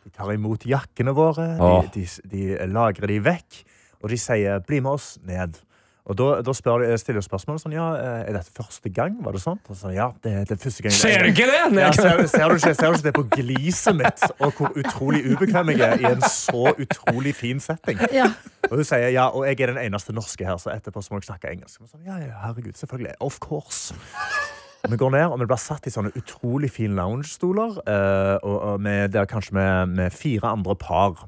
De tar imot jakkene våre, de, de, de lagrer de vekk, og de sier bli med oss ned. Og da, da spør de, stiller jeg spørsmål sånn, ja, eh, er dette første gang, var det sånn? Og så, ja, det, det er første gang. Ser du ikke det? Ja, ser, ser, du ikke, ser du ikke det på gliset mitt, og hvor utrolig ubekvem jeg er i en så utrolig fin setting? Ja. Og hun sier ja, og jeg er den eneste norske her, så etterpå så må jeg snakke engelsk. Og så, ja, ja, herregud, selvfølgelig. Of course. Vi går ned, og vi blir satt i sånne utrolig fine loungestoler, Uh, med, der kanskje med, med fire andre par.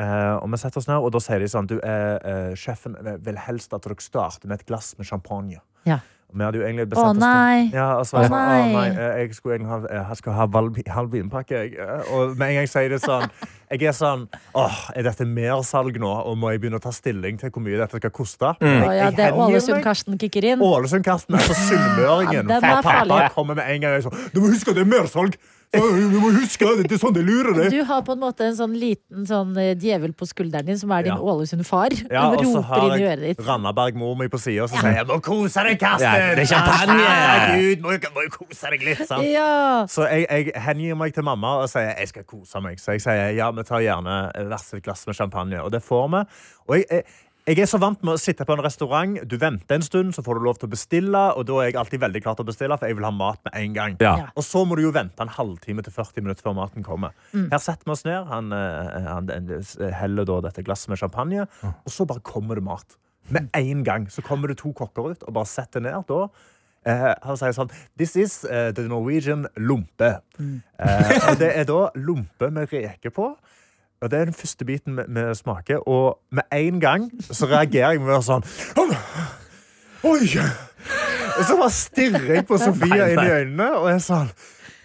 Eh, og vi setter oss ned, og da sier de sånn du, eh, Sjefen vil helst at dere starter med et glass med champagne. Ja. Vi hadde jo egentlig bestemt oss Å nei. ja, altså, Å, nei. å, nei, eh, jeg skulle egentlig ha, jeg skal ha valg, halv vinpakke. Jeg. eh, Og med en gang jeg sier det sånn Jeg er sånn Åh, er dette mersalg nå? Og må jeg begynne å ta stilling til hvor mye dette skal koste? Å Jeg, ja, jeg det er. Ålesund-Karsten kicker inn. Ålesund-Karsten, altså sunnmøringen. Ja, Pappa kommer med en gang og sånn Du må huske at det er mersalg! Du må huske det, det er sånn de lurer deg! Du har på en måte en sånn liten sånn eh, djevel på skulderen din, som er din Ja. Ålesund-far. Ja, og så har jeg øret ditt. Randaberg, mor mi, på sida, som sier jeg 'må kose deg, Karsten'! Ja, det er champagne! Gud, må, må kose deg litt, sant? Ja. Så jeg, jeg hengir meg til mamma og sier jeg skal kose meg. Så jeg sier ja, vi tar gjerne hvert sitt glass med champagne. Og det får vi. Og jeg, jeg, jeg er så vant med å sitte på en restaurant. Du venter en stund, så får du lov til å bestille. Og da er jeg alltid veldig klar til å bestille, for jeg vil ha mat med en gang. Ja. Og så må du jo vente en halvtime til 40 minutter før maten kommer. Her setter vi oss ned. Han, han, han eh, heller da dette glasset med champagne, og så bare kommer det mat. Med en gang så kommer det to kokker ut og bare setter ned. da Eh, han sier sånn This is uh, the Norwegian lompe. Eh, og det er da lompe med reker på. Og Det er den første biten vi, smaker. Og med en gang så reagerer jeg med å være sånn Oi! Og så bare stirrer jeg på Sofie inn i øynene og er sånn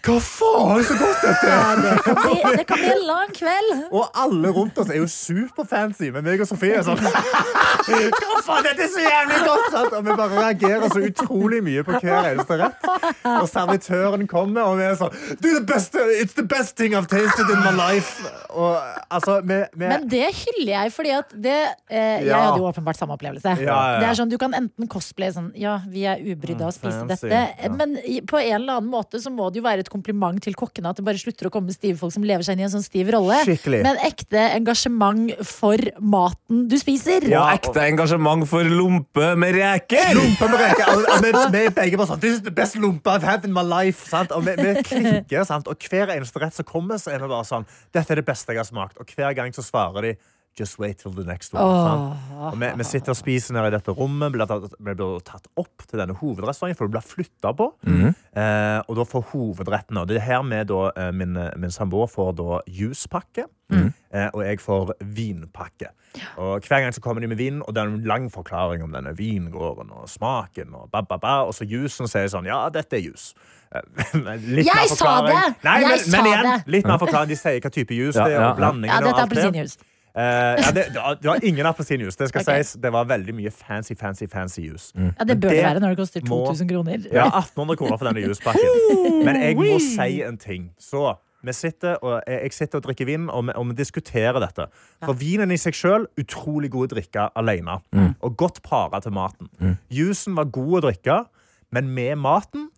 Hva faen, så godt dette er! Ja, det, kan bli, det kan bli en lang kveld. Og alle rundt oss er jo superfancy, men meg og Sofie er sånn Hva faen, dette er så jævlig godt! Sant? Og vi bare reagerer så utrolig mye på hver eneste rett. Og servitøren kommer, og vi er sånn Du, det beste, It's the best thing I've tasted in my life! Og altså, vi, vi Men det hyller jeg, fordi at det eh, Jeg Ja. hadde jo åpenbart samme opplevelse. Ja, ja, ja. Det er sånn, Du kan enten cosplaye sånn Ja, vi er ubrydda å spise Mm, dette, ja. men på en eller annen måte så må det jo være et kompliment til kokkene at det bare slutter å komme stive folk som lever seg inn i en sånn stiv rolle. Skikkelig. Men ekte engasjement for maten du spiser. Ja. Ekte engasjement for lompe med reker! Lompe med reker. Vi, vi er begge bare sånn This is the best lompe I've had in my life. Sant? Og vi, vi klikker, sant? Og hver eneste rett som kommer, så er vi bare sånn Dette er det beste jeg har smakt. Og hver gang så svarer de Just wait till the next one. Oh. Og vi, vi sitter og spiser nede i dette rommet. Blir tatt, vi blir tatt opp til denne hovedrestauranten, for du blir flytta på. Eh, og da får hovedretten Og det er her vi da, eh, min, min samboer får da juspakke. Eh, og jeg får vinpakke. Og hver gang så kommer de med vin, og det er en lang forklaring om denne vingården og smaken. Og, ba, ba, ba, og så jusen sier sånn Ja, dette er jus. Eh, litt Jeg mer sa det! Nei, Jeg men, sa men igjen, det! litt mer forklaring. De sier hva type jus Ja, det er, ja, og blandingen Ja, og alt det. Eh, ja, det, det, var, det var ingen appelsinjuice. Det skal okay. sies. Det var veldig mye fancy, fancy, fancy juice. Ja, det bør det det være når det koster 2000 kroner. Ja, 1800 kroner for denne juspakken. Men jeg må si en ting. Så vi sitter og, jeg sitter og drikker vin, og vi, og vi diskuterer dette. For vinen i seg sjøl, utrolig god å drikke alene. Og godt para til maten. Jusen var god å drikke, men med maten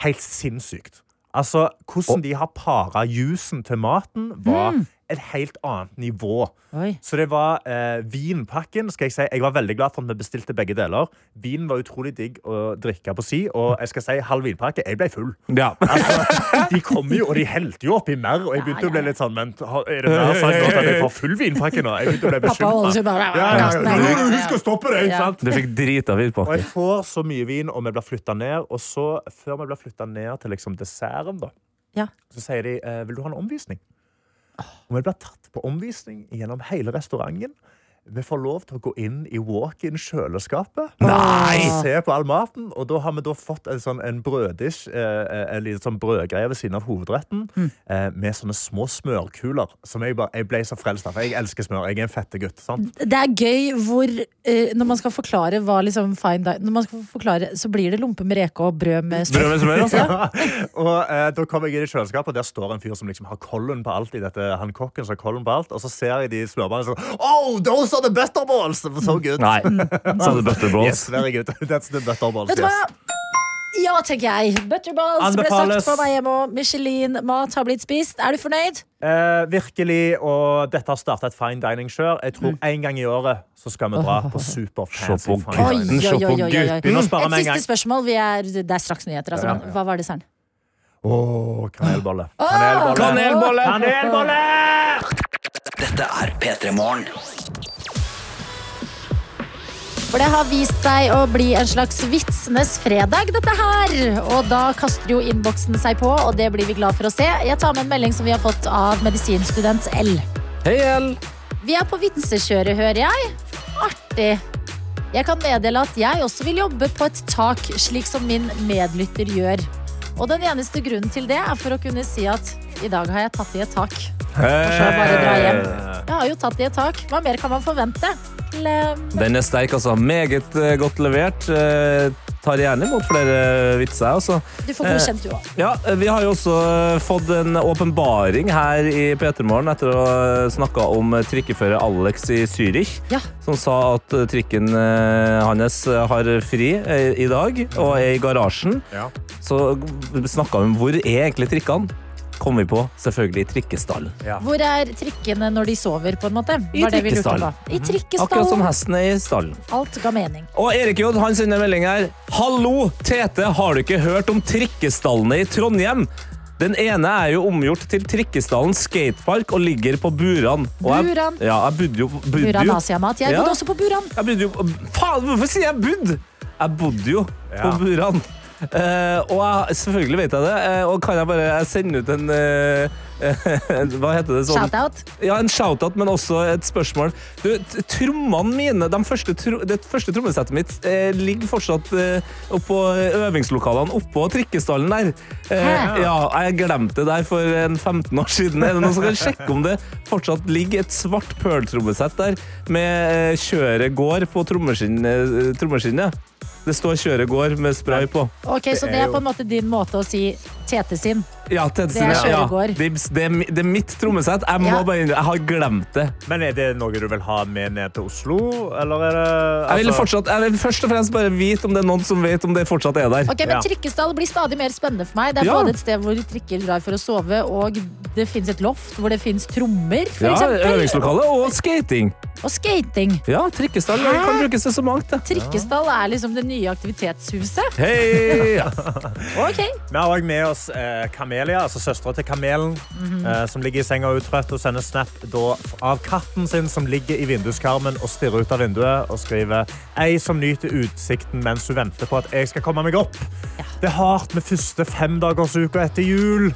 helt sinnssykt. Altså, Hvordan de har para jusen til maten, var et helt annet nivå. Oi. Så det var eh, vinpakken. skal Jeg si. Jeg var veldig glad for at vi bestilte begge deler. Vinen var utrolig digg å drikke på si, og jeg skal si halv vinpakke. Jeg ble full. Ja. Altså, de kom jo, og de helte jo oppi mer, og jeg begynte å bli litt sånn Men er det mer sagt at jeg får full vinpakke nå? Jeg begynte å bli bekymra. Ja, ja, ja. Ja. Husk å stoppe det! ikke sant? Du fikk drit av vinpakke. Og jeg får så mye vin, og vi blir flytta ned. Og så, før vi blir flytta ned til liksom desserten, da, Ja. så sier de eh, vil du ha en omvisning. Og vi ble tatt på omvisning gjennom hele restauranten. Vi får lov til å gå inn i walk-in-kjøleskapet. Nei! Se på all maten. Og da har vi da fått en, sånn, en brøddish, eh, en liten sånn brødgreie ved siden av hovedretten, mm. med sånne små smørkuler. Som jeg, bare, jeg ble så frelst av. For jeg elsker smør. Jeg er en fettegutt. sant? Det er gøy hvor eh, Når man skal forklare hva liksom fine dine Når man skal forklare, så blir det lompe med reke og brød med smør. Brød med smør, altså? og eh, da kommer jeg inn i kjøleskapet, og der står en fyr som liksom har kollen på alt. i dette, han kokken som har kollen på alt, Og så ser jeg de smørbarna sånn Oh, those are the butterballs! So good. Nei. Sa du butterballs? Yes, very good. That's the butterballs, Vet du hva? yes. Ja, tenker jeg. Butterballs ble Anbefales. sagt på vei hjem, og Michelin-mat har blitt spist. Er du fornøyd? Eh, virkelig, og dette har starta et fine dining-kjør. Jeg tror en gang i året så skal vi dra på super Se fancy på fine dining. gutten, se oi, på oi, oi, oi. Begynn å spare Et med en siste gang. spørsmål. Vi er, det er straks nyheter. Altså, Ja, men hva var desserten? Åh, kanelbolle. Kanelbolle. Kanelbolle! Kanelbolle! Dette er P3 Morgen. For det har vist seg å bli en slags vitsenes fredag, dette her. Og da kaster jo innboksen seg på, og det blir vi glad for å se. Jeg tar med en melding som vi har fått av medisinstudent L. Hei, L. Vi er på vitsekjøret, hører jeg. Artig. Jeg kan meddele at jeg også vil jobbe på et tak, slik som min medlytter gjør. Og den eneste grunnen til det er for å kunne si at i dag har jeg tatt i et tak. Hjem. Jeg har jo tatt i et tak. Hva mer kan man forvente? Den er sterk, altså. Meget eh, godt levert. Eh, tar gjerne imot flere vitser. Altså. Du får godkjent, du òg. Ja, eh, Vi har jo også eh, fått en åpenbaring her i P3 Morgen etter å ha snakka om eh, trikkefører Alex i Zürich, Ja. som sa at eh, trikken eh, hans har fri eh, i dag og er i garasjen. Ja. Så snakka vi om hvor er egentlig trikkene. Kom vi på selvfølgelig i trikkestallen. Hvor er trikkene når de sover, på en måte? I trikkestallen. I trikkestallen. Akkurat som hestene i stallen. Alt ga mening. Og Erik J han sender melding her. Hallo, Tete, har du ikke hørt om trikkestallene i Trondheim? Den ene er jo omgjort til Trikkestallen skatepark og ligger på Buran. Og jeg- Buran. Ja, jeg bodde jo, bodde Buran Asiamat. Jeg Ja. bodde også på Buran. jeg bodde jo Faen, hvorfor sier jeg bodd? Jeg bodde jo på Buran. Eh, og jeg, selvfølgelig vet jeg det. Uh, og kan jeg bare jeg sende ut en uh, Hva heter det? sånn Shout-out. ja, en shout-out, men også et spørsmål. Du, trommene mine, de første tro, det første trommesettet mitt, ligger fortsatt oppå øvingslokalene oppå trikkestallen der. Ja, jeg glemte det der for en 15 år siden. Er det noen som kan sjekke om det fortsatt ligger et svart Pearl-trommesett der med kjøret går på trommeskinn- trommeskinnet? Det står 'kjøre gård' med spray på. Ok, Så Det er på en måte din måte å si Tete sin. Ja, Tete Det er kjøregård. ja. Det, det, er det er mitt trommesett. Jeg må Ja. bare innrømme, jeg har glemt det. Men er det noe du vil ha med ned til Oslo, eller er det Jeg vil, altså- fortsatt, jeg vil først og fremst bare vite om det er noen som vet om det fortsatt er der. Ok, men Ja. Trikkestall blir stadig mer spennende for meg. Det er Ja. både et sted hvor trikker drar for å sove, og det fins et loft hvor det fins trommer, for Ja, eksempel. Øvingslokale og skating. Og skating. Ja, trikkestall Hæ? kan brukes til så mangt. det. Trikkestall er liksom det nye aktivitetshuset. Hei! Ok. Vi har òg med oss eh, Kamelia, altså søstera til Kamelen, eh, som ligger i senga utrøtt og sender snap da, av katten sin som ligger i vinduskarmen og stirrer ut av vinduet og skriver ei som nyter utsikten mens hun venter på at jeg skal komme meg opp. Det er hardt med første femdagersuka etter jul.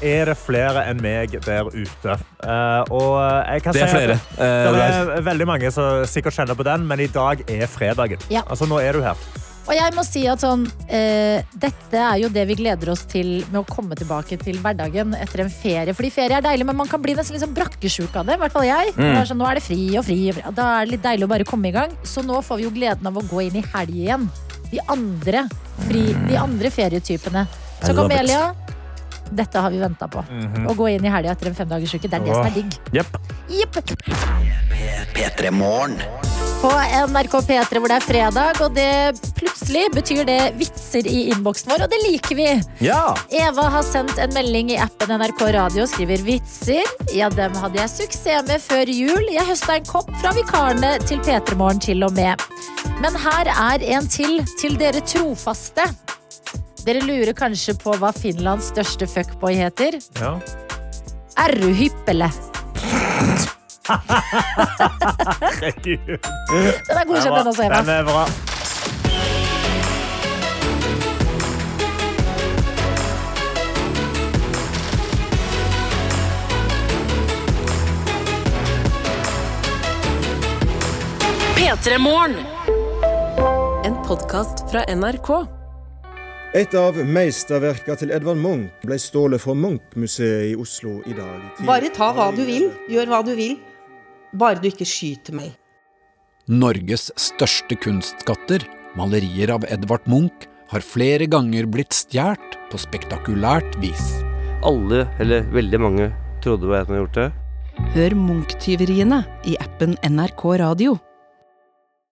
Er det flere enn meg der ute? Uh, og jeg kan Det er si flere. Uh, Det er veldig mange som sikkert kjenner på den, men i dag er fredagen. Ja. Altså, nå er du her. Og jeg må si at sånn, eh, dette er jo det vi gleder oss til med å komme tilbake til hverdagen etter en ferie. Fordi ferie er deilig, men man kan bli nesten sånn brakkesjuk av det. I hvert fall jeg. Det er sånn, nå er det fri og fri. og fri. Da er det litt deilig å bare komme i gang. Så nå får vi jo gleden av å gå inn i helg igjen. De andre, fri, de andre ferietypene. Så. Kamelia, dette har vi venta på. Å gå inn i helga etter en femdagersuke. Det er det som er digg. Yep. Jepp. P3 Morgen. På NRK P3 hvor det er fredag, og det plutselig betyr det vitser i innboksen vår, og det liker vi. Ja! Eva har sendt en melding i appen NRK Radio og skriver vitser. Ja, dem hadde jeg suksess med før jul. Jeg høsta en kopp fra vikarene til P3 Morgen til og med. Men her er en til til dere trofaste. Dere lurer kanskje på hva Finlands største fuckboy heter? Ja. Erru Hyppele. Herregud. Den er godkjent, den også, Eva. Den er bra. P3 En podkast fra NRK. Et av meisterverka til Edvard Munch ble stålet fra Munch-museet i Oslo i dag. Bare ta hva du vil, gjør hva du vil. Bare du ikke skyter meg. Norges største kunstskatter, malerier av Edvard Munch, har flere ganger blitt stjålet på spektakulært vis. Alle, eller veldig mange, trodde det var jeg som hadde gjort det. Hør Munch-tyveriene i appen NRK Radio.